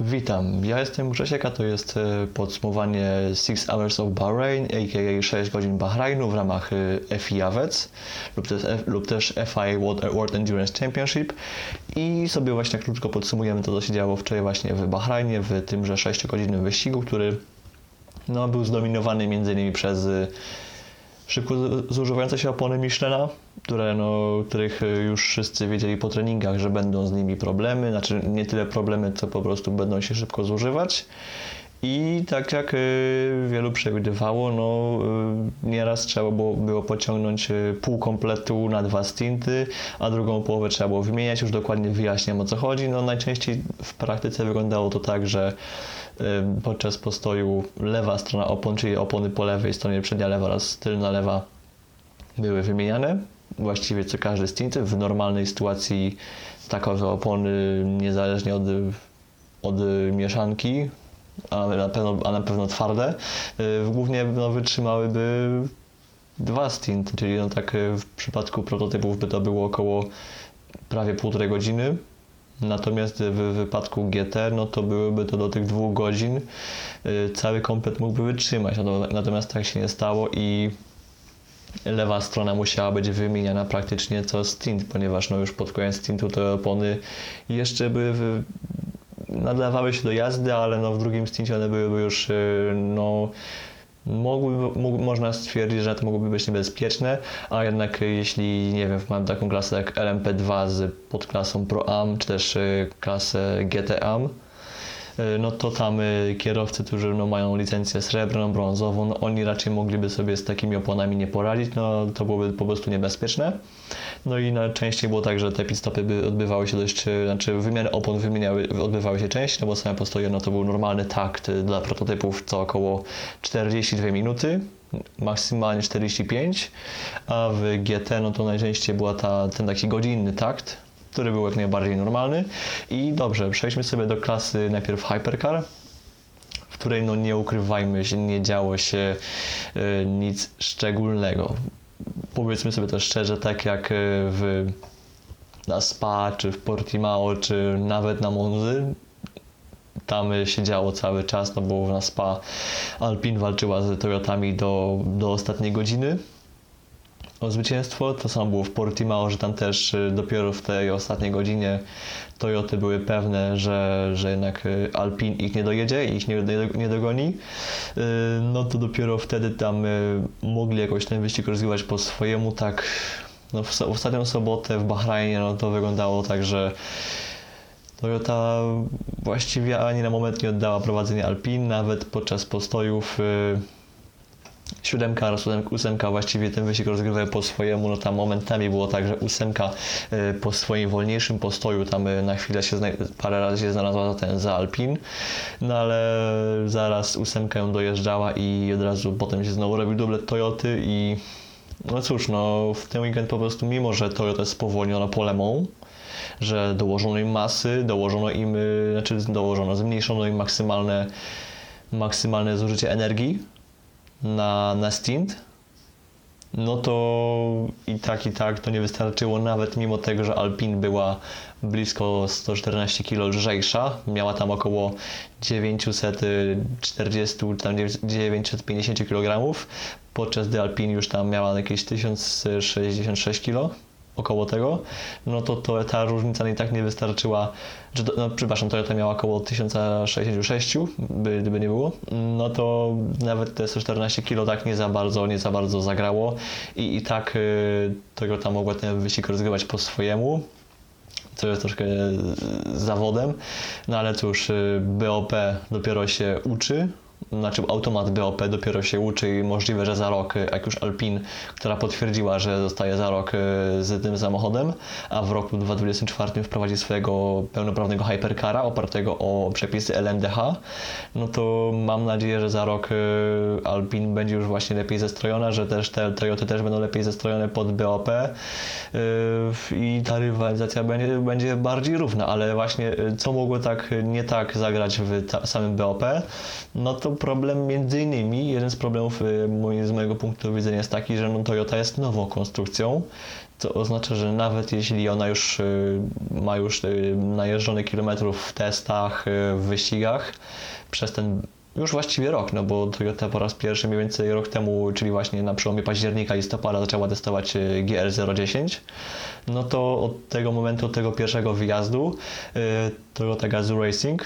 Witam, ja jestem Grzesiek, a to jest e, podsumowanie Six Hours of Bahrain, a.k.a. 6 godzin Bahrainu w ramach e, FI AWEC lub też, lub też FI World, World Endurance Championship i sobie właśnie krótko podsumujemy to, co się działo wczoraj właśnie w Bahrajnie, w tymże 6-godzinnym wyścigu, który no, był zdominowany m.in. przez e, szybko zużywające się opony Michelina, które, no, których y, już wszyscy wiedzieli po treningach, że będą z nimi problemy, znaczy nie tyle problemy, co po prostu będą się szybko zużywać. I tak jak y, wielu przewidywało, no, y, nieraz trzeba było, było pociągnąć pół kompletu na dwa stinty, a drugą połowę trzeba było wymieniać. Już dokładnie wyjaśniam o co chodzi. No, najczęściej w praktyce wyglądało to tak, że podczas postoju lewa strona opon, czyli opony po lewej stronie przednia lewa oraz tylna lewa były wymieniane. Właściwie co każdy stint. W normalnej sytuacji takowe opony niezależnie od, od mieszanki, a na pewno, a na pewno twarde, głównie no, wytrzymałyby dwa stinty, czyli no, tak w przypadku prototypów by to było około prawie półtorej godziny. Natomiast w wypadku GT, no to byłyby to do tych dwóch godzin. y, Cały komplet mógłby wytrzymać. Natomiast- Natomiast tak się nie stało i lewa strona musiała być wymieniana praktycznie co stint, ponieważ no już pod koniec stintu te opony jeszcze by nadawały się do jazdy, ale no w drugim stincie one byłyby już y, no Mógł, można stwierdzić, że to mogłoby być niebezpieczne, a jednak jeśli, nie wiem, mam taką klasę jak LMP2 z podklasą Pro Am, czy też klasę GT Am, y, no to tam y, kierowcy, którzy no, mają licencję srebrną, brązową, no, oni raczej mogliby sobie z takimi oponami nie poradzić, no to byłoby po prostu niebezpieczne. No i najczęściej było tak, że te pit-stopy by odbywały się dość, y, znaczy wymiany opon wymieniały, odbywały się częściej, no bo same postoje, no to był normalny takt dla prototypów co około 42 minuty, maksymalnie 45, a w GT no to najczęściej była ta, ten taki godzinny takt, który był jak najbardziej normalny. I dobrze, przejdźmy sobie do klasy najpierw Hypercar, w której no nie ukrywajmy się, nie działo się y, nic szczególnego. Powiedzmy sobie to szczerze, tak jak y, w na Spa, czy w Portimao, czy nawet na Monzy, tam się działo cały czas, no bo na Spa Alpine walczyła z Toyotami do, do ostatniej godziny o zwycięstwo. To samo było w Portimao, że tam też y, dopiero w tej ostatniej godzinie Toyoty były pewne, że, że jednak y, Alpine ich nie dojedzie, ich nie, nie, dogoni. Y, No to dopiero wtedy tam mogli jakoś ten wyścig rozgrywać po swojemu, tak no w, ostatnią sobotę w Bahrajnie no to wyglądało tak, że Toyota właściwie ani na moment nie oddała prowadzenia Alpine, nawet podczas postojów y, siódemka oraz ósem- ósemka właściwie ten wyścig rozgrywały po swojemu, no tam momentami było tak, że ósemka y, po swoim wolniejszym postoju tam y, na chwilę się parę razy się znalazła za ten za Alpin, no ale zaraz ósemka ją dojeżdżała i od razu potem się znowu robił dublet Toyoty i no cóż, no w ten weekend po prostu mimo, że Toyota spowolniono polemą, że dołożono im masy, dołożono im, y, znaczy dołożono, zmniejszono im maksymalne, maksymalne zużycie energii na, na stint, no to i tak, i tak to nie wystarczyło, nawet mimo tego, że Alpine była blisko 114 kg lżejsza, miała tam około 940 czy tam 950 kg, podczas gdy Alpine już tam miała jakieś 1066 kg około tego, no to, to ta różnica i tak nie wystarczyła, że to, no przepraszam, Toyota miała około 1066, by, gdyby nie było, no to nawet te 114 kg tak nie za bardzo, nie za bardzo zagrało i, i tak y, Toyota mogła ten wyścig rozgrywać po swojemu, co jest troszkę y, zawodem, no ale cóż, y, BOP dopiero się uczy, znaczy automat BOP dopiero się uczy i możliwe, że za rok, y, jak już Alpine, która potwierdziła, że zostaje za rok y, z tym samochodem, a w roku 2024 wprowadzi swojego pełnoprawnego hypercara opartego o przepisy LMDH, no to mam nadzieję, że za rok y, Alpine będzie już właśnie lepiej zestrojona, że też te Toyoty też będą lepiej zestrojone pod BOP i ta rywalizacja będzie, będzie bardziej równa, ale właśnie co mogło tak nie tak zagrać w ta, samym BOP, no to problem między innymi, jeden z problemów y, z mojego punktu widzenia jest taki, że no, Toyota jest nową konstrukcją, co oznacza, że nawet jeśli ona już y, ma już y, najeżdżone kilometrów w testach, w wyścigach, przez ten już właściwie rok, no bo Toyota po raz pierwszy mniej więcej rok temu, czyli właśnie na przełomie października listopada zaczęła testować y, GR010, no to od tego momentu, od tego pierwszego wyjazdu Toyota Gazoo Racing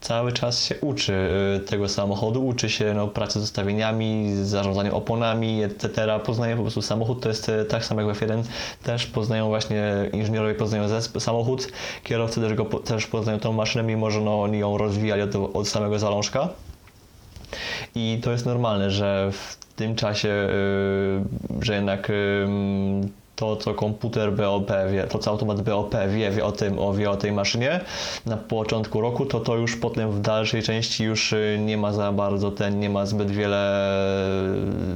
cały czas się uczy y, tego samochodu, uczy się no, pracy z ustawieniami, z zarządzaniem oponami, etc. Poznaje po prostu samochód, to jest y, tak samo jak w F1, też poznają właśnie, inżynierowie poznają samochód, kierowcy też, go, też poznają tą maszynę, mimo że no, oni ją rozwijali od, od samego zalążka. I to jest normalne, że w tym czasie, y, że jednak to, co komputer BOP wie, to co automat BOP wie, wie o tym, o, wie o tej maszynie na początku roku, to to już potem w dalszej części już y, nie ma za bardzo ten, nie ma zbyt wiele,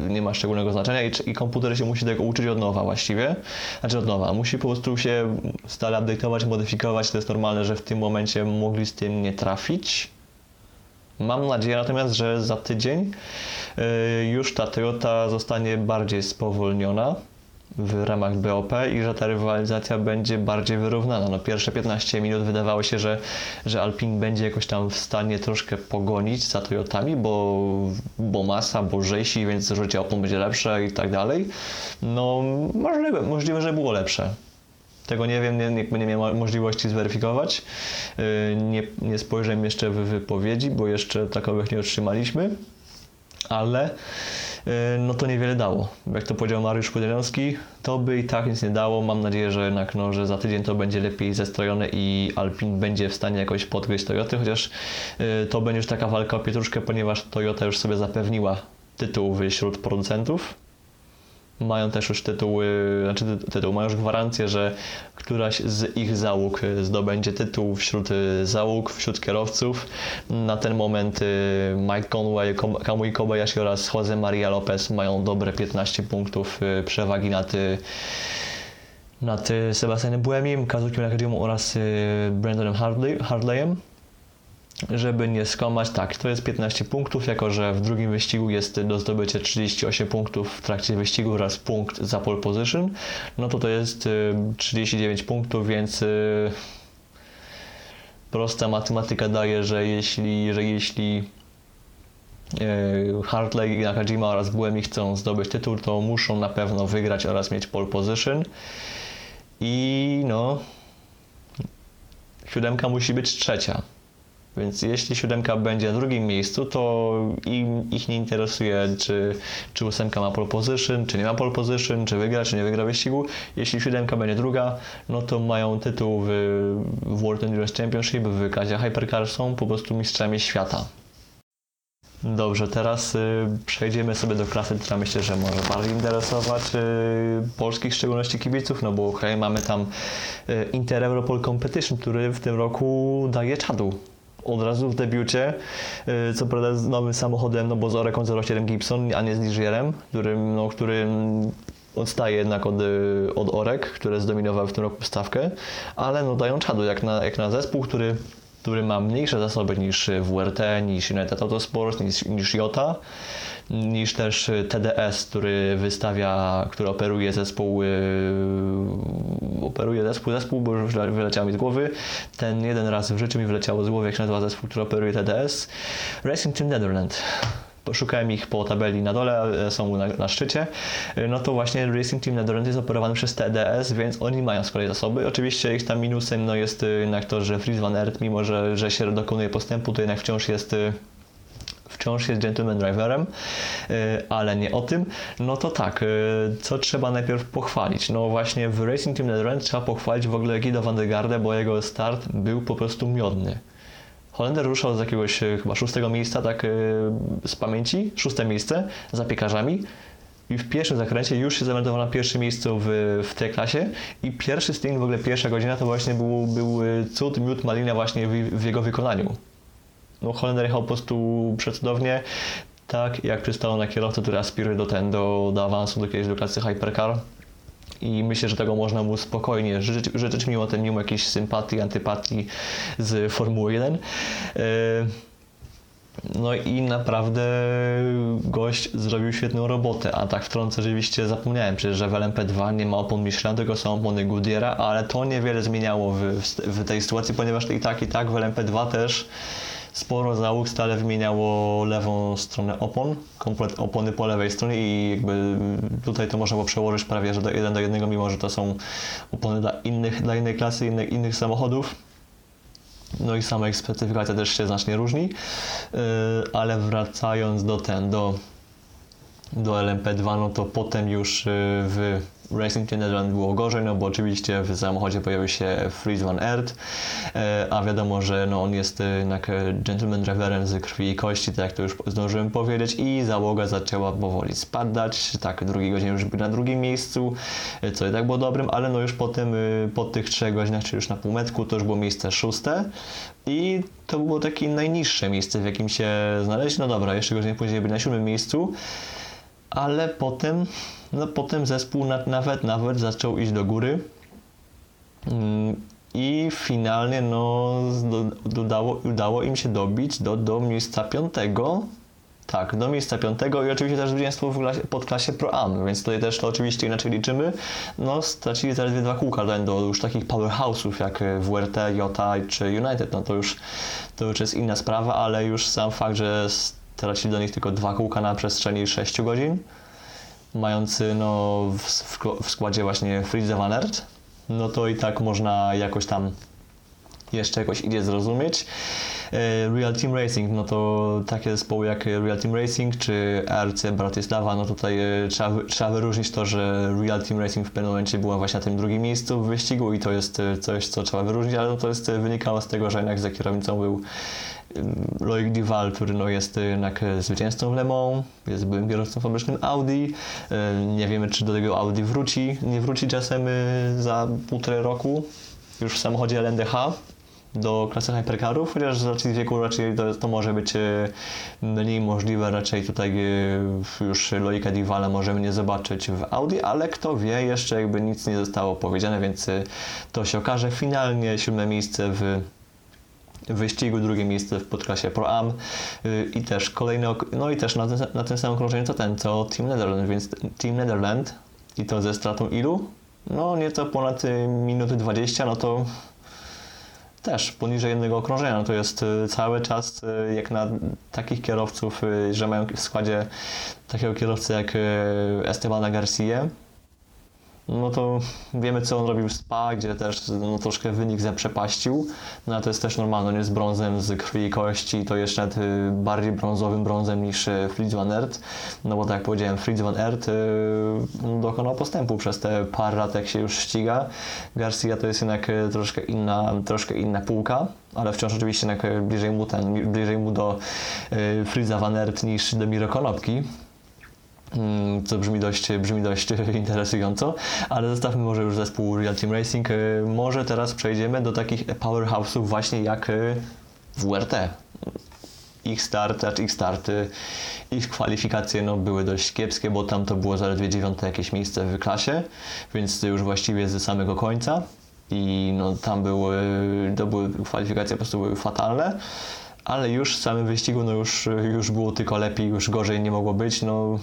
nie ma szczególnego znaczenia i, i komputer się musi tego uczyć od nowa właściwie, znaczy od nowa, musi po prostu się stale update'ować, modyfikować, to jest normalne, że w tym momencie mogli z tym nie trafić, Mam nadzieję natomiast, że za tydzień y, już ta Toyota zostanie bardziej spowolniona w ramach BOP i że ta rywalizacja będzie bardziej wyrównana. No, pierwsze 15 minut wydawało się, że, że Alpine będzie jakoś tam w stanie troszkę pogonić za Toyotami, bo, bo masa, bo rzesi, więc życie opon będzie lepsze i tak dalej. No możliwe, możliwe, że było lepsze. Tego nie wiem, nie, nie, miałem możliwości zweryfikować. Yy, Nie, nie spojrzałem jeszcze w wypowiedzi, bo jeszcze takowych nie otrzymaliśmy, ale no to niewiele dało. Jak to powiedział Mariusz Kudelowski, to by i tak nic nie dało. Mam nadzieję, że jednak no, że za tydzień to będzie lepiej zestrojone i Alpine będzie w stanie jakoś podgryźć Toyoty, chociaż yy, to będzie już taka walka o pietruszkę, ponieważ Toyota już sobie zapewniła tytuł wśród producentów mają też już tytuły, znaczy ty- tytuł, mają już gwarancję, że któraś z ich załóg zdobędzie tytuł wśród y, załóg, wśród kierowców. Na ten moment y, Mike Conway, Kamui Kobayashi oraz Jose Maria Lopez mają dobre 15 punktów y, przewagi nad nad Sebastianem Buemim, Kazuki Nakajimą oraz Brandonem Hardley, Hardleyem żeby nie skłamać, tak, to jest 15 punktów, jako że w drugim wyścigu jest do zdobycia 38 punktów w trakcie wyścigu oraz punkt za pole position, no to to jest y, 39 punktów, więc y, prosta matematyka daje, że jeśli, że jeśli y, Hartley, Nakajima oraz Buemi chcą zdobyć tytuł, to muszą na pewno wygrać oraz mieć pole position i no siódemka musi być trzecia. Więc jeśli siódemka będzie na drugim miejscu, to im, ich nie interesuje, czy, czy ósemka ma pole position, czy nie ma pole position, czy wygra, czy nie wygra wyścigu. Jeśli siódemka będzie druga, no to mają tytuł w, w World Endurance Championship, w klasie Hypercar, są po prostu mistrzami świata. Dobrze, teraz y, przejdziemy sobie do klasy, która myślę, że może bardziej interesować y, polskich, w szczególności kibiców, no bo hej, mamy tam y, Inter Europol Competition, który w tym roku daje czadu. Od razu w debiucie, y, co prawda z nowym samochodem, no bo z Orecon 07 Gibson, a nie z Ligierem, którym, no, który odstaje jednak od, y, od Orek, które zdominowały w tym roku stawkę, ale no dają czadu jak na, jak na zespół, który który ma mniejsze zasoby niż WRT, niż United Autosport, niż, niż Jota, niż też TDS, który wystawia, który operuje zespół, yy, operuje zespół, zespół, bo już wyleciał mi z głowy. Ten jeden raz w życiu mi wyleciało z głowy, jak się nazywa zespół, który operuje TDS. Racing Team Netherlands. Szukałem ich po tabeli na dole, ale są na, na szczycie. No to właśnie Racing Team Netherlands jest operowany przez TDS, więc oni mają z kolei zasoby. Oczywiście ich tam minusem no jest y, jednak to, że Fritz van Aert, mimo że, że się dokonuje postępu, to jednak wciąż jest y, wciąż jest gentleman driverem, y, ale nie o tym. No to tak, y, co trzeba najpierw pochwalić? No właśnie w Racing Team Netherlands trzeba pochwalić w ogóle Guido van der Garde, bo jego start był po prostu miodny. Holender ruszał z jakiegoś y, chyba szóstego miejsca, tak z pamięci, szóste miejsce za piekarzami. I w pierwszym zakręcie już się zameldował na pierwszym miejscu w, w tej klasie i pierwszy stint, w ogóle pierwsza godzina to właśnie był, był cud, miód, malina właśnie w, w jego wykonaniu. No Holender jechał po prostu przecudownie, tak jak przystało na kierowcę, który aspiruje do, ten, do, do awansu do kiedyś do klasy Hypercar. I myślę, że tego można mu spokojnie życzyć, życzyć mimo tym, mimo jakiejś sympatii, antypatii z Formuły 1. Yy, No i naprawdę gość zrobił świetną robotę, a tak wtrącę rzeczywiście zapomniałem przecież, że w LMP2 nie ma opon Michelin, tylko są opony Goodyeara, ale to niewiele zmieniało w, w tej sytuacji, ponieważ i tak i tak w LMP2 też sporo załóg stale wymieniało lewą stronę opon, komplet opony po lewej stronie i jakby tutaj to można było przełożyć prawie że do jeden do jednego, mimo że to są opony dla innych, dla innej klasy, innych, innych samochodów. No i sama ich specyfikacja też się znacznie różni, Yy, ale wracając do ten, do, do LMP2, no to potem już yy, w Racing Team Netherlands było gorzej, no bo oczywiście w samochodzie pojawił się Fries van Aert, yy, a wiadomo, że no on jest yy, jednak yy, gentleman driverem z krwi i kości, tak jak to już zdążyłem powiedzieć i załoga zaczęła powoli spadać, tak drugi godzin już był na drugim miejscu, co i tak było dobrym, ale no już potem yy, po tych trzech godzinach, czy już na półmetku, to już było miejsce szóste i to było takie najniższe miejsce, w jakim się znaleźć. No dobra, jeszcze godzin później byli na siódmym miejscu, ale potem, no potem zespół na, nawet, nawet zaczął iść do góry. Mm, I finalnie no, do- dodało, udało im się dobić do, do miejsca piątego. Tak, do miejsca piątego i oczywiście też zwycięstwo w klasie, podklasie Pro Am, więc tutaj też to oczywiście inaczej liczymy. No, stracili zaledwie dwa kółka do, już takich powerhouse'ów jak WRT, Jota czy United. No to już, to już jest inna sprawa, ale już sam fakt, że stracili do nich tylko dwa kółka na przestrzeni 6 godzin, mający no, w, w, składzie właśnie Friedze Van Aert, no to i tak można jakoś tam jeszcze jakoś idzie zrozumieć. E, Real Team Racing, no to takie zespoły jak Real Team Racing czy RC Bratislava, no tutaj e, trzeba, trzeba wyróżnić to, że Real Team Racing w pewnym momencie była właśnie na tym drugim miejscu w wyścigu i to jest e, coś, co trzeba wyróżnić, ale no to jest wynikało z tego, że jednak za kierownicą był Loic Duval, który no jest jednak zwycięzcą Le Mans, jest byłym kierowcą fabrycznym Audi. E, Nie wiemy, czy do tego Audi wróci, nie wróci czasem e, za półtorej roku już w samochodzie LNDH do klasy hypercarów, chociaż z racji wieku raczej to, to może być e, mniej możliwe, raczej tutaj już Loika Divala możemy nie zobaczyć w Audi, ale kto wie, jeszcze jakby nic nie zostało powiedziane, więc to się okaże. Finalnie siódme miejsce w wyścigu, drugie miejsce w podklasie Pro Am y, i też kolejne, no i też na, tym- na tym samym okrążeniu co ten, co Team Netherlands, więc Team Netherlands i to ze stratą ilu? No nieco ponad y, minuty 20, no to też poniżej jednego okrążenia, no to jest y, cały czas jak na takich kierowców, że mają w składzie takiego kierowcę jak Estebana Garcia, no to wiemy, co on robił w SPA, gdzie też no, troszkę wynik zaprzepaścił, no ale to jest też normalne, on jest brązem z krwi i kości, to jeszcze nawet y, bardziej brązowym brązem niż y, Fritz van Aert, no bo tak jak powiedziałem, Fritz van Aert y, no, dokonał postępu przez te parę lat, jak się już ściga. Garcia to jest jednak troszkę inna, troszkę inna półka, ale wciąż oczywiście bliżej mu, ten, bliżej mu do Fritza van Aert niż do Miro Konopki. Mm, co brzmi dość, brzmi dość interesująco, ale zostawmy może już zespół Real Team Racing. Y, Może teraz przejdziemy do takich powerhouse'ów właśnie jak y, WRT. Ich start, znaczy ich starty, ich kwalifikacje no, były dość kiepskie, bo tam to było zaledwie dziewiąte jakieś miejsce w klasie, więc już właściwie ze samego końca i no, tam były, to były kwalifikacje po prostu były fatalne, ale już w samym wyścigu no, już, już było tylko lepiej, już gorzej nie mogło być. No,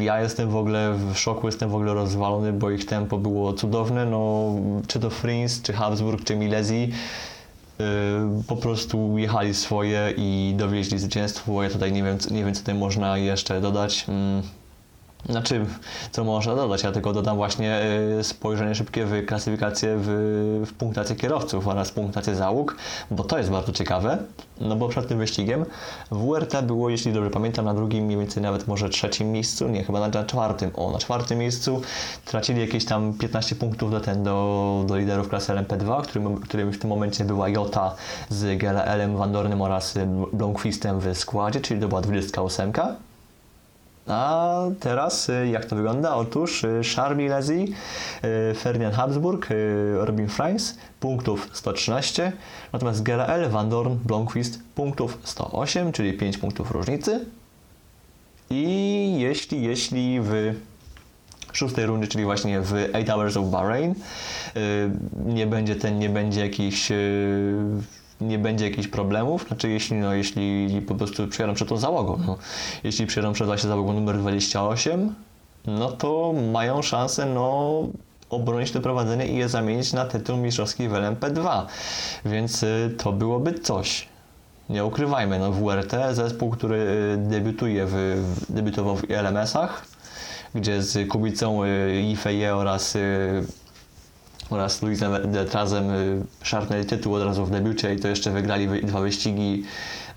Ja jestem w ogóle w szoku, jestem w ogóle rozwalony, bo ich tempo było cudowne. No, czy to Frins, czy Habsburg, czy Milesi yy, po prostu jechali swoje i dowieźli zwycięstwo. Ja tutaj nie wiem, nie wiem co tutaj można jeszcze dodać. Znaczy, co można dodać? Ja tylko dodam właśnie y, spojrzenie szybkie w klasyfikację, w, w punktację kierowców oraz punktację załóg, bo to jest bardzo ciekawe, no bo przed tym wyścigiem WRT było, jeśli dobrze pamiętam, na drugim, mniej więcej nawet może trzecim miejscu, nie, chyba na, na czwartym, o, na czwartym miejscu tracili jakieś tam 15 punktów do, ten, do, do liderów klasy LMP2, którym, którym w tym momencie była Jota z Gelaelem, Van Dornem oraz Blomqvistem w składzie, czyli to była 28. A teraz y, jak to wygląda? Otóż y, Charles Milesi, y, Ferdinand Habsburg, Robin Freins punktów 113, natomiast Gerael, Van Dorn, Blomqvist punktów 108, czyli 5 punktów różnicy. I jeśli, jeśli w szóstej rundzie, czyli właśnie w 8 Hours of Bahrain, nie będzie ten, nie będzie jakichś y, nie będzie jakichś problemów, znaczy jeśli, no, jeśli po prostu przyjadą przed tą załogą, no. jeśli przyjadą przed właśnie załogą numer 28, no to mają szansę, no, obronić to prowadzenie i je zamienić na tytuł mistrzowski w LMP2, więc y, to byłoby coś. Nie ukrywajmy, no WRT, zespół, który y, debiutuje w, w, debiutował w LMS-ach, gdzie z Kubicą y, Ifeje oraz oraz Luisem Detrazem y, szarpnęli tytuł od razu w debiucie i to jeszcze wygrali wy- dwa wyścigi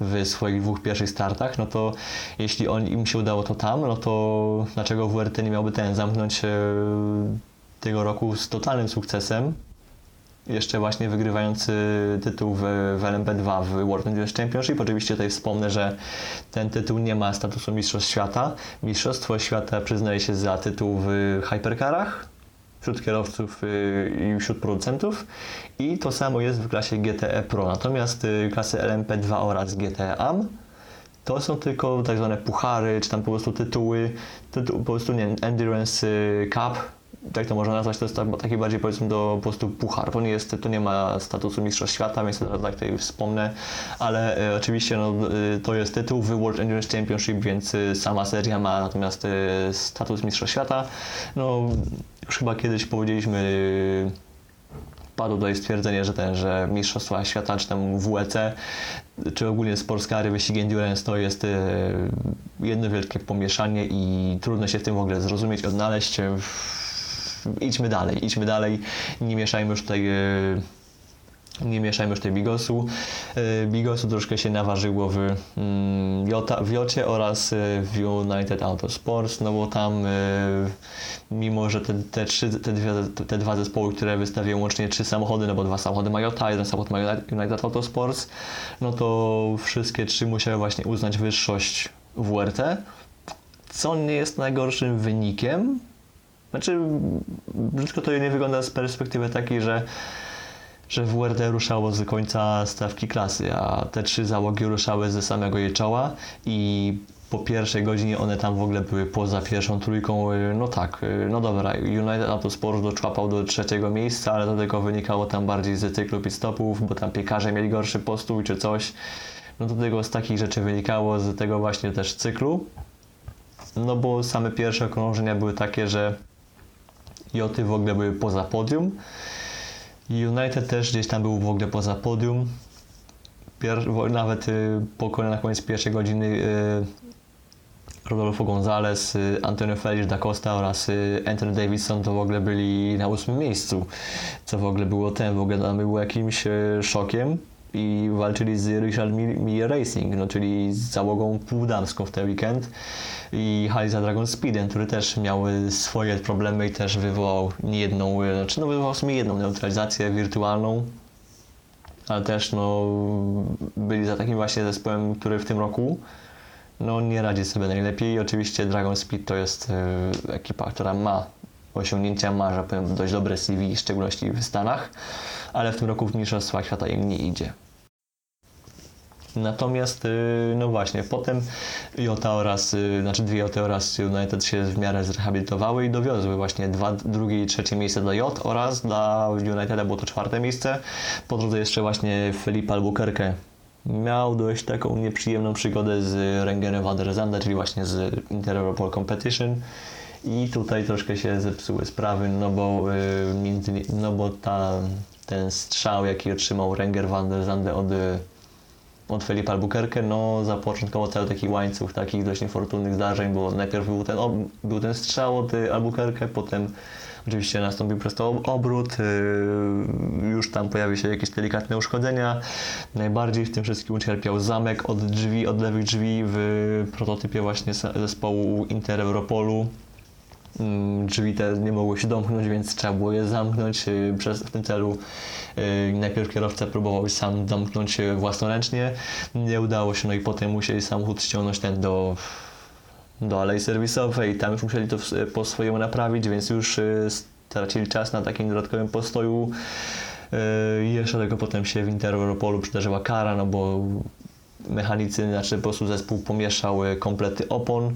w swoich dwóch pierwszych startach, no to jeśli on, im się udało to tam, no to dlaczego WRT nie miałby ten zamknąć y, tego roku z totalnym sukcesem? Jeszcze właśnie wygrywając y, tytuł w, w LMP2 w World Endurance Championship. Oczywiście tutaj wspomnę, że ten tytuł nie ma statusu Mistrzostw Świata. Mistrzostwo Świata przyznaje się za tytuł w hypercarach, wśród kierowców y, i wśród producentów i to samo jest w klasie GTE Pro. Natomiast y, klasy LMP2 oraz GTE AM to są tylko tak zwane puchary, czy tam po prostu tytuły, tytuł, po prostu nie, Endurance y, Cup, tak to można nazwać, to jest tak- taki bardziej powiedzmy do po prostu puchar. To nie jest, to nie ma statusu Mistrzostw Świata, więc teraz tak tutaj wspomnę, ale e, oczywiście no, e, to jest tytuł w World Endurance Championship, więc e, sama seria ma natomiast status Mistrzostw Świata. No, już chyba kiedyś powiedzieliśmy padło tutaj stwierdzenie, że ten, że Mistrzostwa Świata, czy tam WEC, czy ogólnie sportskary, wyścigi endurance to jest jedno wielkie pomieszanie i trudno się w tym w ogóle zrozumieć, odnaleźć. E, Idźmy dalej, idźmy dalej, nie mieszajmy już tutaj e, nie mieszajmy już tej bigosu. E, Bigosu troszkę się naważyło w, mm, w Jocie oraz e, w United Autosports, no bo tam mimo, że te, te, trzy, te, dwie, te dwa zespoły, które wystawiają łącznie trzy samochody, no bo dwa samochody ma Jota, jeden samochód ma United Autosports, no to wszystkie trzy musiały właśnie uznać wyższość WRT, co nie jest najgorszym wynikiem. Znaczy, brzydko to nie wygląda z perspektywy takiej, że że WRD ruszało z końca stawki klasy, a te trzy załogi ruszały ze samego jej czoła i po pierwszej godzinie one tam w ogóle były poza pierwszą trójką. y, No tak, y, no dobra, United Autosport doczłapał do trzeciego miejsca, ale to tylko wynikało tam bardziej z cyklu pit stopów, bo tam piekarze mieli gorszy postój czy coś. No to tylko z takich rzeczy wynikało, z tego właśnie też cyklu. No bo same pierwsze okrążenia były takie, że Joty w ogóle były poza podium. United też gdzieś tam był w ogóle poza podium. Pier, nawet y, po na koniec pierwszej godziny y, Rodolfo Gonzalez, y, Antonio Felix da Costa oraz y, Anthony Davidson to w ogóle byli na ósmym miejscu. Co w ogóle było ten, w ogóle dla mnie było jakimś y, szokiem. I walczyli z Richard Mille Racing, no, czyli z załogą półdamską w ten weekend. I Haliza Dragon Speedem, który też miał swoje problemy i też wywołał niejedną, znaczy no wywołał w sumie jedną neutralizację wirtualną, ale też no, byli za takim właśnie zespołem, który w tym roku no, nie radzi sobie najlepiej. Oczywiście Dragon Speed to jest y, ekipa, która ma osiągnięcia, ma, że powiem, dość dobre CV, w szczególności w Stanach, ale w tym roku w Mistrzostwach Świata im nie idzie. Natomiast, y, no właśnie, potem Jota oraz, y, znaczy dwie Joty oraz United się w miarę zrehabilitowały i dowiozły właśnie dwa, drugie i trzecie miejsce dla J oraz dla Uniteda było to czwarte miejsce. Po drodze jeszcze właśnie Felipe Albuquerque miał dość taką nieprzyjemną przygodę z Rengenem van der Zande, czyli właśnie z Inter Europol Competition. I tutaj troszkę się zepsuły sprawy, no bo, y, no bo ta, ten strzał, jaki otrzymał Renger van der Zande od, od Felipe Albuquerque, no zapoczątkował cały taki łańcuch takich dość niefortunnych zdarzeń, bo najpierw był ten, ob- był ten strzał od y, Albuquerque, potem oczywiście nastąpił przez to ob- obrót, y, już tam pojawiły się jakieś delikatne uszkodzenia. Najbardziej w tym wszystkim ucierpiał zamek od drzwi, od lewych drzwi w prototypie właśnie zespołu Inter Europolu. Mm, Drzwi te nie mogły się domknąć, więc trzeba było je zamknąć. y, Przez, w tym celu y, najpierw kierowca próbował zamknąć domknąć y, własnoręcznie. Nie udało się, no i potem musieli samochód ściągnąć ten do, do alei serwisowej. Tam już musieli to po swojemu naprawić, więc już stracili czas na takim dodatkowym postoju. Jeszcze tego potem się w Inter Europolu przydarzyła kara, no bo mechanicy, znaczy po prostu zespół pomieszał y, komplety opon,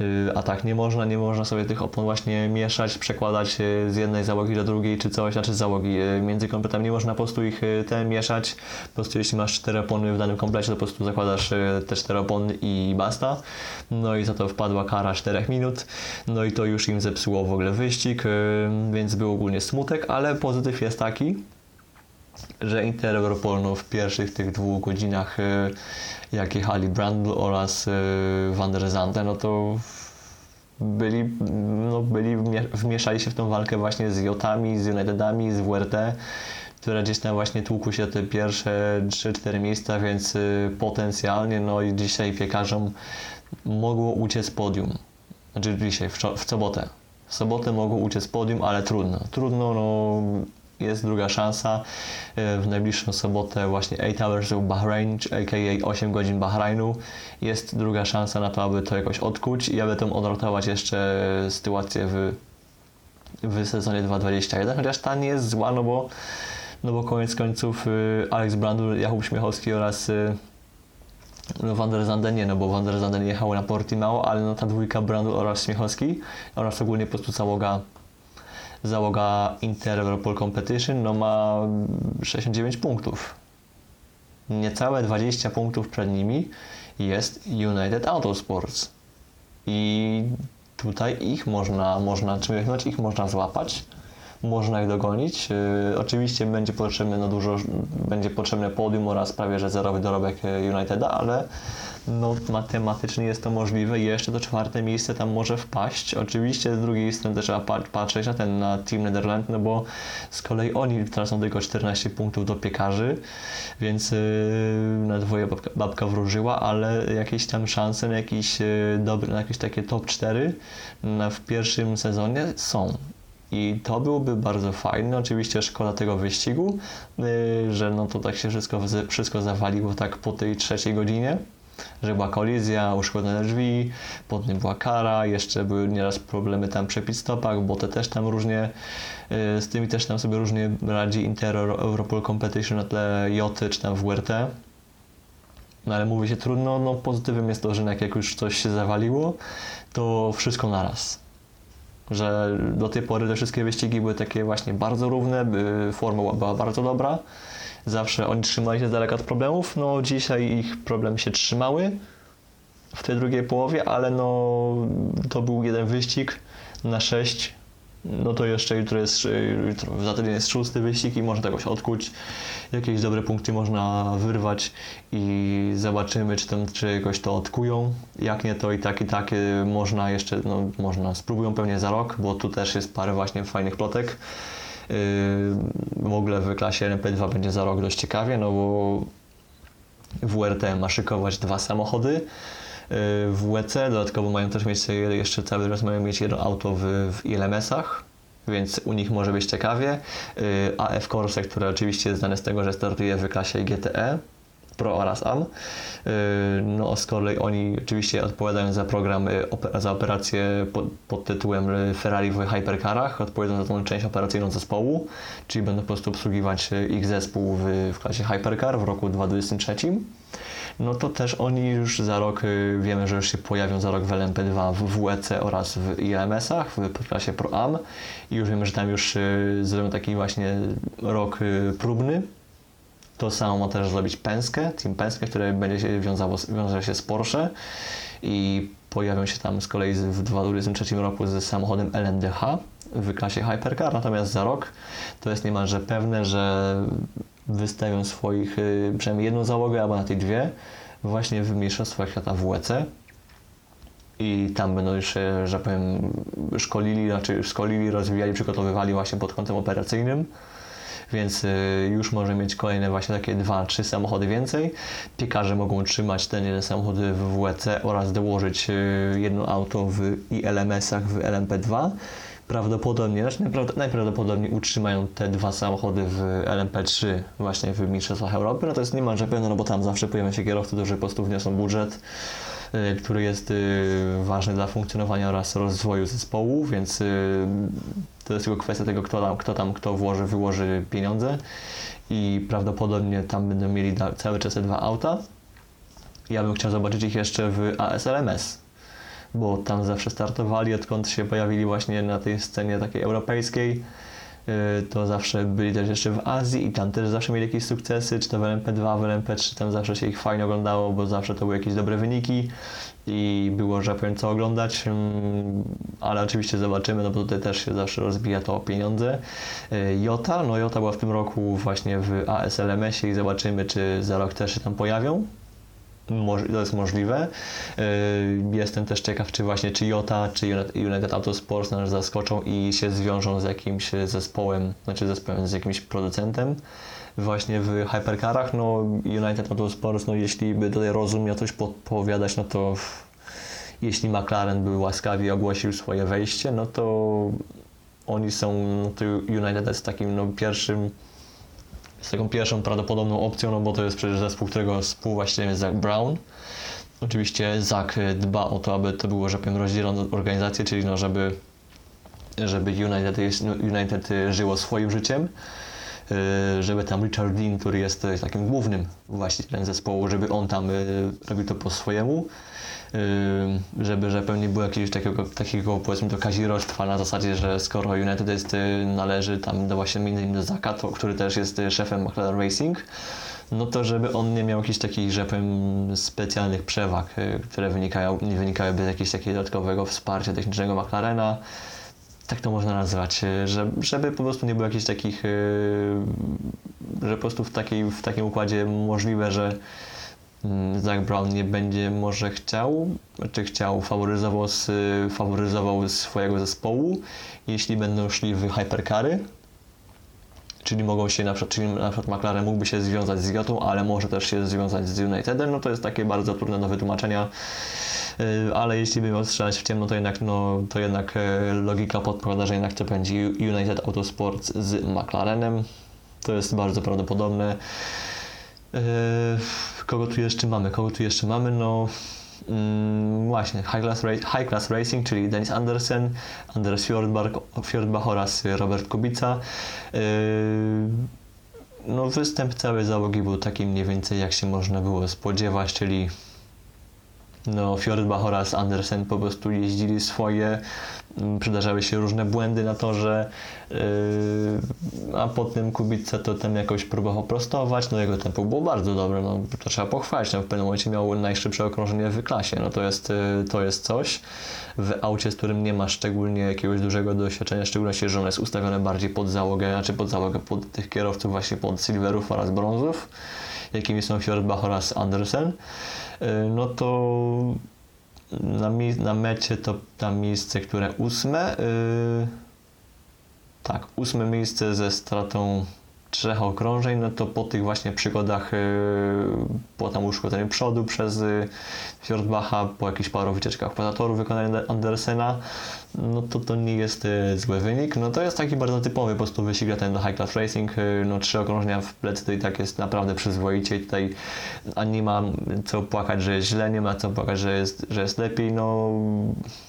y, a tak nie można, nie można sobie tych opon właśnie mieszać, przekładać y, z jednej załogi do drugiej czy coś, znaczy załogi między kompletami. Nie można po prostu ich te mieszać, po prostu jeśli masz cztery opony w danym komplecie, to po prostu zakładasz te cztery opony i basta, no i za to wpadła kara 4 minut, no i to już im zepsuło w ogóle wyścig, więc był ogólnie smutek, ale pozytyw jest taki, że Inter Europol no, w pierwszych tych dwóch godzinach, y, jak jechali Brandl oraz y, Van der Zande, no to byli, no, byli wmie- wmieszali się w tą walkę właśnie z Jotami, z Unitedami, z WRT, które gdzieś tam właśnie tłukły się te pierwsze 3-4 miejsca, więc y, potencjalnie, no i dzisiaj piekarzom mogło uciec podium. Znaczy dzisiaj, w, w sobotę. W sobotę mogło uciec podium, ale trudno. Trudno, no jest druga szansa. E, W najbliższą sobotę właśnie 8 Hours of Bahrain, aka 8 godzin Bahrajnu. Jest druga szansa na to, aby to jakoś odkuć i aby tą odrotować jeszcze sytuację w, w sezonie 2021, chociaż ta nie jest zła, no bo, no bo koniec końców y, Alex Brandul, Jakub Śmiechowski oraz no Van der Zande nie, no bo Van der Zande nie jechał na Portimao, ale no ta dwójka Brandul oraz Śmiechowski oraz ogólnie po prostu załoga załoga Inter Europol Competition no ma 69 punktów. Niecałe 20 punktów przed nimi jest United Autosports. I tutaj ich można, można czmychnąć, ich można złapać, można ich dogonić. Yy, oczywiście będzie potrzebne no dużo, będzie potrzebne podium oraz prawie że zerowy dorobek yy, Uniteda, ale no, matematycznie jest to możliwe jeszcze to czwarte miejsce tam może wpaść. Oczywiście z drugiej strony też trzeba pa- patrzeć na ten na Team Netherlands, no bo z kolei oni tracą tylko 14 punktów do piekarzy, więc yy, na dwoje babka, babka wróżyła, ale jakieś tam szanse na jakiś yy, dobry, na jakieś takie top 4 na, w pierwszym sezonie są. I to byłoby bardzo fajne. Oczywiście szkoda tego wyścigu, yy, że no to tak się wszystko, wszystko zawaliło tak po tej trzeciej godzinie że była kolizja, uszkodzone drzwi, potem była kara, jeszcze były nieraz problemy tam przy pit stopach, bo te też tam różnie, y, z tymi też tam sobie różnie radzi Inter Europol Competition na tle Joty czy tam WRT. No ale mówi się trudno, no pozytywem jest to, że jak już coś się zawaliło, to wszystko naraz. Że do tej pory te wszystkie wyścigi były takie właśnie bardzo równe, forma była bardzo dobra. Zawsze oni trzymali się z daleka od problemów. No dzisiaj ich problemy się trzymały w tej drugiej połowie, ale no to był jeden wyścig na sześć. No to jeszcze jutro jest, jutro, za tydzień jest szósty wyścig i można jakoś odkuć. Jakieś dobre punkty można wyrwać i zobaczymy, czy, tam, czy jakoś to odkują. Jak nie, to i tak, i tak y, można jeszcze, no można, spróbują pewnie za rok, bo tu też jest parę właśnie fajnych plotek. Yy, w ogóle w klasie LMP2 będzie za rok dość ciekawie, no bo WRT ma szykować dwa samochody w WEC, dodatkowo mają też mieć jeszcze cały czas mają mieć jedno auto w, w ILMS-ach, więc u nich może być ciekawie. Yy, AF Corse, które oczywiście jest znane z tego, że startuje w klasie GTE, Pro oraz AM. Yy, No z kolei oni oczywiście odpowiadają za program, ope- za operację pod, pod tytułem yy, Ferrari w Hypercarach, odpowiadają za tą część operacyjną zespołu, czyli będą po prostu obsługiwać ich zespół w, w klasie Hypercar w roku 2023. No to też oni już za rok, wiemy, że już się pojawią za rok w LMP2 w WEC oraz w ILMS-ach, w klasie Pro AM i już wiemy, że tam już zrobią taki właśnie rok próbny, to samo ma też zrobić Penske, Team Penske, które będzie się wiązało, się z Porsche i pojawią się tam z kolei w 2023 roku z samochodem LMDH w klasie Hypercar, natomiast za rok to jest niemalże pewne, że wystawią swoich, y, przynajmniej jedną załogę albo na tej dwie właśnie w Mistrzostwach Świata w WEC i tam będą już, się, że powiem, szkolili, znaczy szkolili, rozwijali, przygotowywali właśnie pod kątem operacyjnym więc y, już może mieć kolejne właśnie takie dwa, trzy samochody więcej. Piekarze mogą trzymać ten jeden samochód w WEC oraz dołożyć y, jedno auto w ILMS-ach w LMP2. Prawdopodobnie, znaczy najprawd- najprawdopodobniej utrzymają te dwa samochody w LMP3 właśnie w Mistrzostwach Europy. No to jest niemalże pewne, no bo tam zawsze pojawią się kierowcy, którzy po prostu wniosą budżet, który jest y, ważny dla funkcjonowania oraz rozwoju zespołu, więc y, to jest tylko kwestia tego, kto tam, kto tam kto włoży, wyłoży pieniądze i prawdopodobnie tam będą mieli cały czas te dwa auta. ja bym chciał zobaczyć ich jeszcze w ASLMS, bo tam zawsze startowali, odkąd się pojawili właśnie na tej scenie takiej europejskiej. Yy, To zawsze byli też jeszcze w Azji i tam też zawsze mieli jakieś sukcesy, czy to w LMP2, w LMP3, tam zawsze się ich fajnie oglądało, bo zawsze to były jakieś dobre wyniki i było, że powiem co oglądać, mm, ale oczywiście zobaczymy, no bo tutaj też się zawsze rozbija to o pieniądze. Yy, Jota, no Jota była w tym roku właśnie w ASLMS-ie i zobaczymy, czy za rok też się tam pojawią. To jest możliwe. Yy, Jestem też ciekaw, czy właśnie czy Jota, czy United- Autosports nas zaskoczą i się zwiążą z jakimś zespołem, znaczy zespołem, z jakimś producentem właśnie w hypercarach. No United Autosports, no jeśli by tutaj rozum miał coś podpowiadać, no to jeśli McLaren by łaskawie ogłosił swoje wejście, no to oni są, no to United jest takim no, pierwszym z taką pierwszą prawdopodobną opcją, no bo to jest przecież zespół, którego współwłaścicielem jest Zach Brown. Oczywiście Zach dba o to, aby to było, że powiem, rozdzielone organizacje, czyli no, żeby, żeby United, jest- United żyło swoim życiem, e, żeby tam Richard Dean, który jest takim głównym właścicielem zespołu, żeby on tam e, robił to po swojemu, żeby, że pewnie było jakiegoś takiego, takiego powiedzmy to kazirodztwa na zasadzie, że skoro United jest, e, należy tam do właśnie między innymi do Zaka, który też jest e, szefem McLaren Racing, no to żeby on nie miał jakichś takich, że powiem, specjalnych przewag, e, które wynikają, nie wynikałyby z jakiegoś takiego dodatkowego wsparcia technicznego McLarena, tak to można nazwać, że, żeby po prostu nie było jakichś takich, że po prostu w, takiej, w takim układzie możliwe, że Zach Brown nie będzie może chciał, czy chciał, faworyzował, faworyzował swojego zespołu, jeśli będą szli w hypercary, czyli mogą się na przykład, czyli na przykład McLaren mógłby się związać z Jotą, ale może też się związać z Unitedem, no to jest takie bardzo trudne do wytłumaczenia, Yy, ale jeśli by miał strzelać w ciemno, to jednak, no, to jednak e, logika podpowiada, że jednak to będzie United Autosports z McLarenem, to jest bardzo prawdopodobne. Yy, kogo tu jeszcze mamy? Kogo tu jeszcze mamy? No mm, właśnie High Class, High Class Racing, czyli Dennis Andersen, Anders Fjordbach, Fjordbach oraz Robert Kubica. Yy, no występ całej załogi był taki mniej więcej jak się można było spodziewać, czyli no, Fjordbach oraz Andersen po prostu jeździli swoje, mm, przydarzały się różne błędy na torze, yy, a potem Kubica to tam jakoś próbował prostować, no jego tempo było bardzo dobre, no to trzeba pochwalić, no, w pewnym momencie miał najszybsze okrążenie w klasie, no to jest, yy, to jest coś. W aucie, z którym nie ma szczególnie jakiegoś dużego doświadczenia, w szczególności, że ono jest ustawione bardziej pod załogę, znaczy pod załogę pod tych kierowców, właśnie pod silverów oraz brązów, jakimi są Fjordbach oraz Andersen, no to na, na mecie to tam miejsce, które ósme. Yy, tak, ósme miejsce ze stratą trzech okrążeń, no to po tych właśnie przygodach, po tam uszkodzeniu przodu przez yy, Fjordbacha, po jakichś paru wycieczkach patatorów wykonania Andersena, no to to nie jest yy, zły wynik. No to jest taki bardzo typowy po prostu wyścig ten do High Class Racing. No trzy okrążenia w plecy to i tak jest naprawdę przyzwoicie. Tutaj a nie ma co płakać, że jest źle, nie ma co płakać, że jest, że jest lepiej. No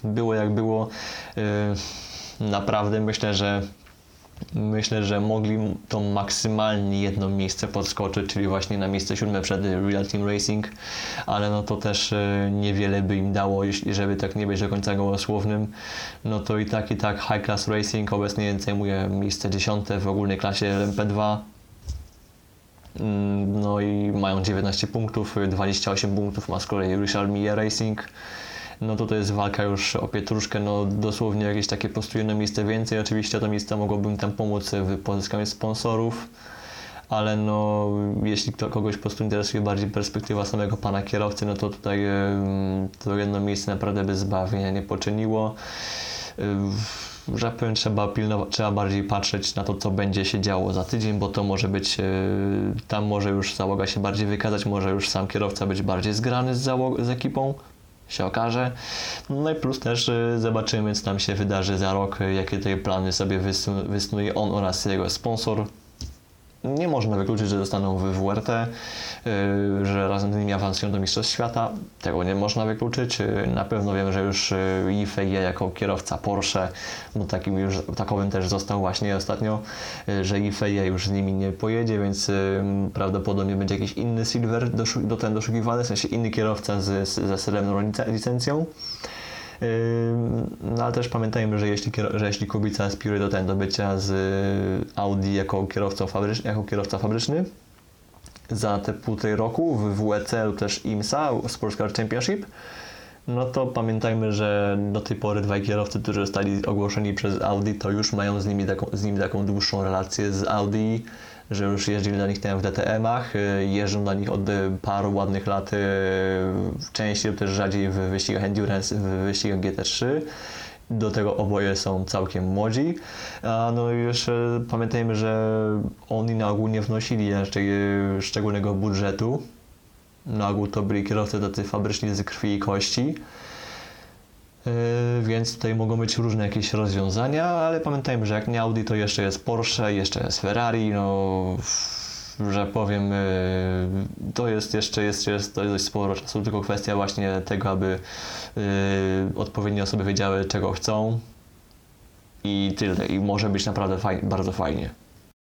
było jak było. Naprawdę myślę, że Myślę, że mogli to maksymalnie jedno miejsce podskoczyć, czyli właśnie na miejsce siódme przed Real Team Racing, ale no to też e, niewiele by im dało, jeśli żeby tak nie być do końca gołosłownym. No to i tak, i tak High Class Racing obecnie zajmuje miejsce dziesiąte w ogólnej klasie LMP2. Mm, No i mają 19 punktów, 28 punktów ma z kolei Richard Mille Racing. No to jest walka już o pietruszkę, no dosłownie jakieś takie po prostu jedno miejsce więcej. Oczywiście to miejsce mogłoby tam pomóc w pozyskaniu sponsorów, ale no jeśli kto, kogoś po prostu interesuje bardziej perspektywa samego pana kierowcy, no to tutaj to jedno miejsce naprawdę bez zbawienia nie poczyniło. Że powiem, trzeba pilnować, trzeba bardziej patrzeć na to, co będzie się działo za tydzień, bo to może być, yy, tam może już załoga się bardziej wykazać, może już sam kierowca być bardziej zgrany z, załog- z ekipą, się okaże. No i plus też yy, zobaczymy, co tam się wydarzy za rok, yy, jakie tutaj plany sobie wysnuje on oraz jego sponsor. Nie można wykluczyć, że zostaną w WRT. yy, że razem z nimi awansują do Mistrzostw Świata. Tego nie można wykluczyć. Yy, Na pewno wiem, że już yy, Yifei jako kierowca Porsche, bo takim już, takowym też został właśnie ostatnio, że Yifei już z nimi nie pojedzie, więc prawdopodobnie będzie jakiś inny Silver doszu- do ten doszukiwany, w sensie inny kierowca z, z, ze srebrną lice- licencją. No ale też pamiętajmy, że jeśli, że jeśli Kubica aspiruje do, ten, do bycia z y, Audi jako kierowca, fabryczny, jako kierowca fabryczny za te półtorej roku w WEC lub też IMSA, Sports Car Championship, no to pamiętajmy, że do tej pory dwaj kierowcy, którzy zostali ogłoszeni przez Audi, to już mają z nimi taką, z nimi taką dłuższą relację z Audi, że już jeździli dla nich w DTM-ach, y, jeżdżą dla nich od paru ładnych lat, y, częściej lub też rzadziej w wyścigach Endurance, w wyścigach GT3. Do tego oboje są całkiem młodzi. A no i jeszcze pamiętajmy, że oni na ogół nie wnosili raczej y, szczególnego budżetu. Na ogół to byli kierowcy tacy fabryczni z krwi i kości. Yy, więc tutaj mogą być różne jakieś rozwiązania, ale pamiętajmy, że jak nie Audi, to jeszcze jest Porsche, jeszcze jest Ferrari, no że powiem, yy, to jest jeszcze jest, jest, to jest dość sporo czasu, tylko kwestia właśnie tego, aby yy, odpowiednie osoby wiedziały, czego chcą i tyle. I może być naprawdę bardzo fajnie.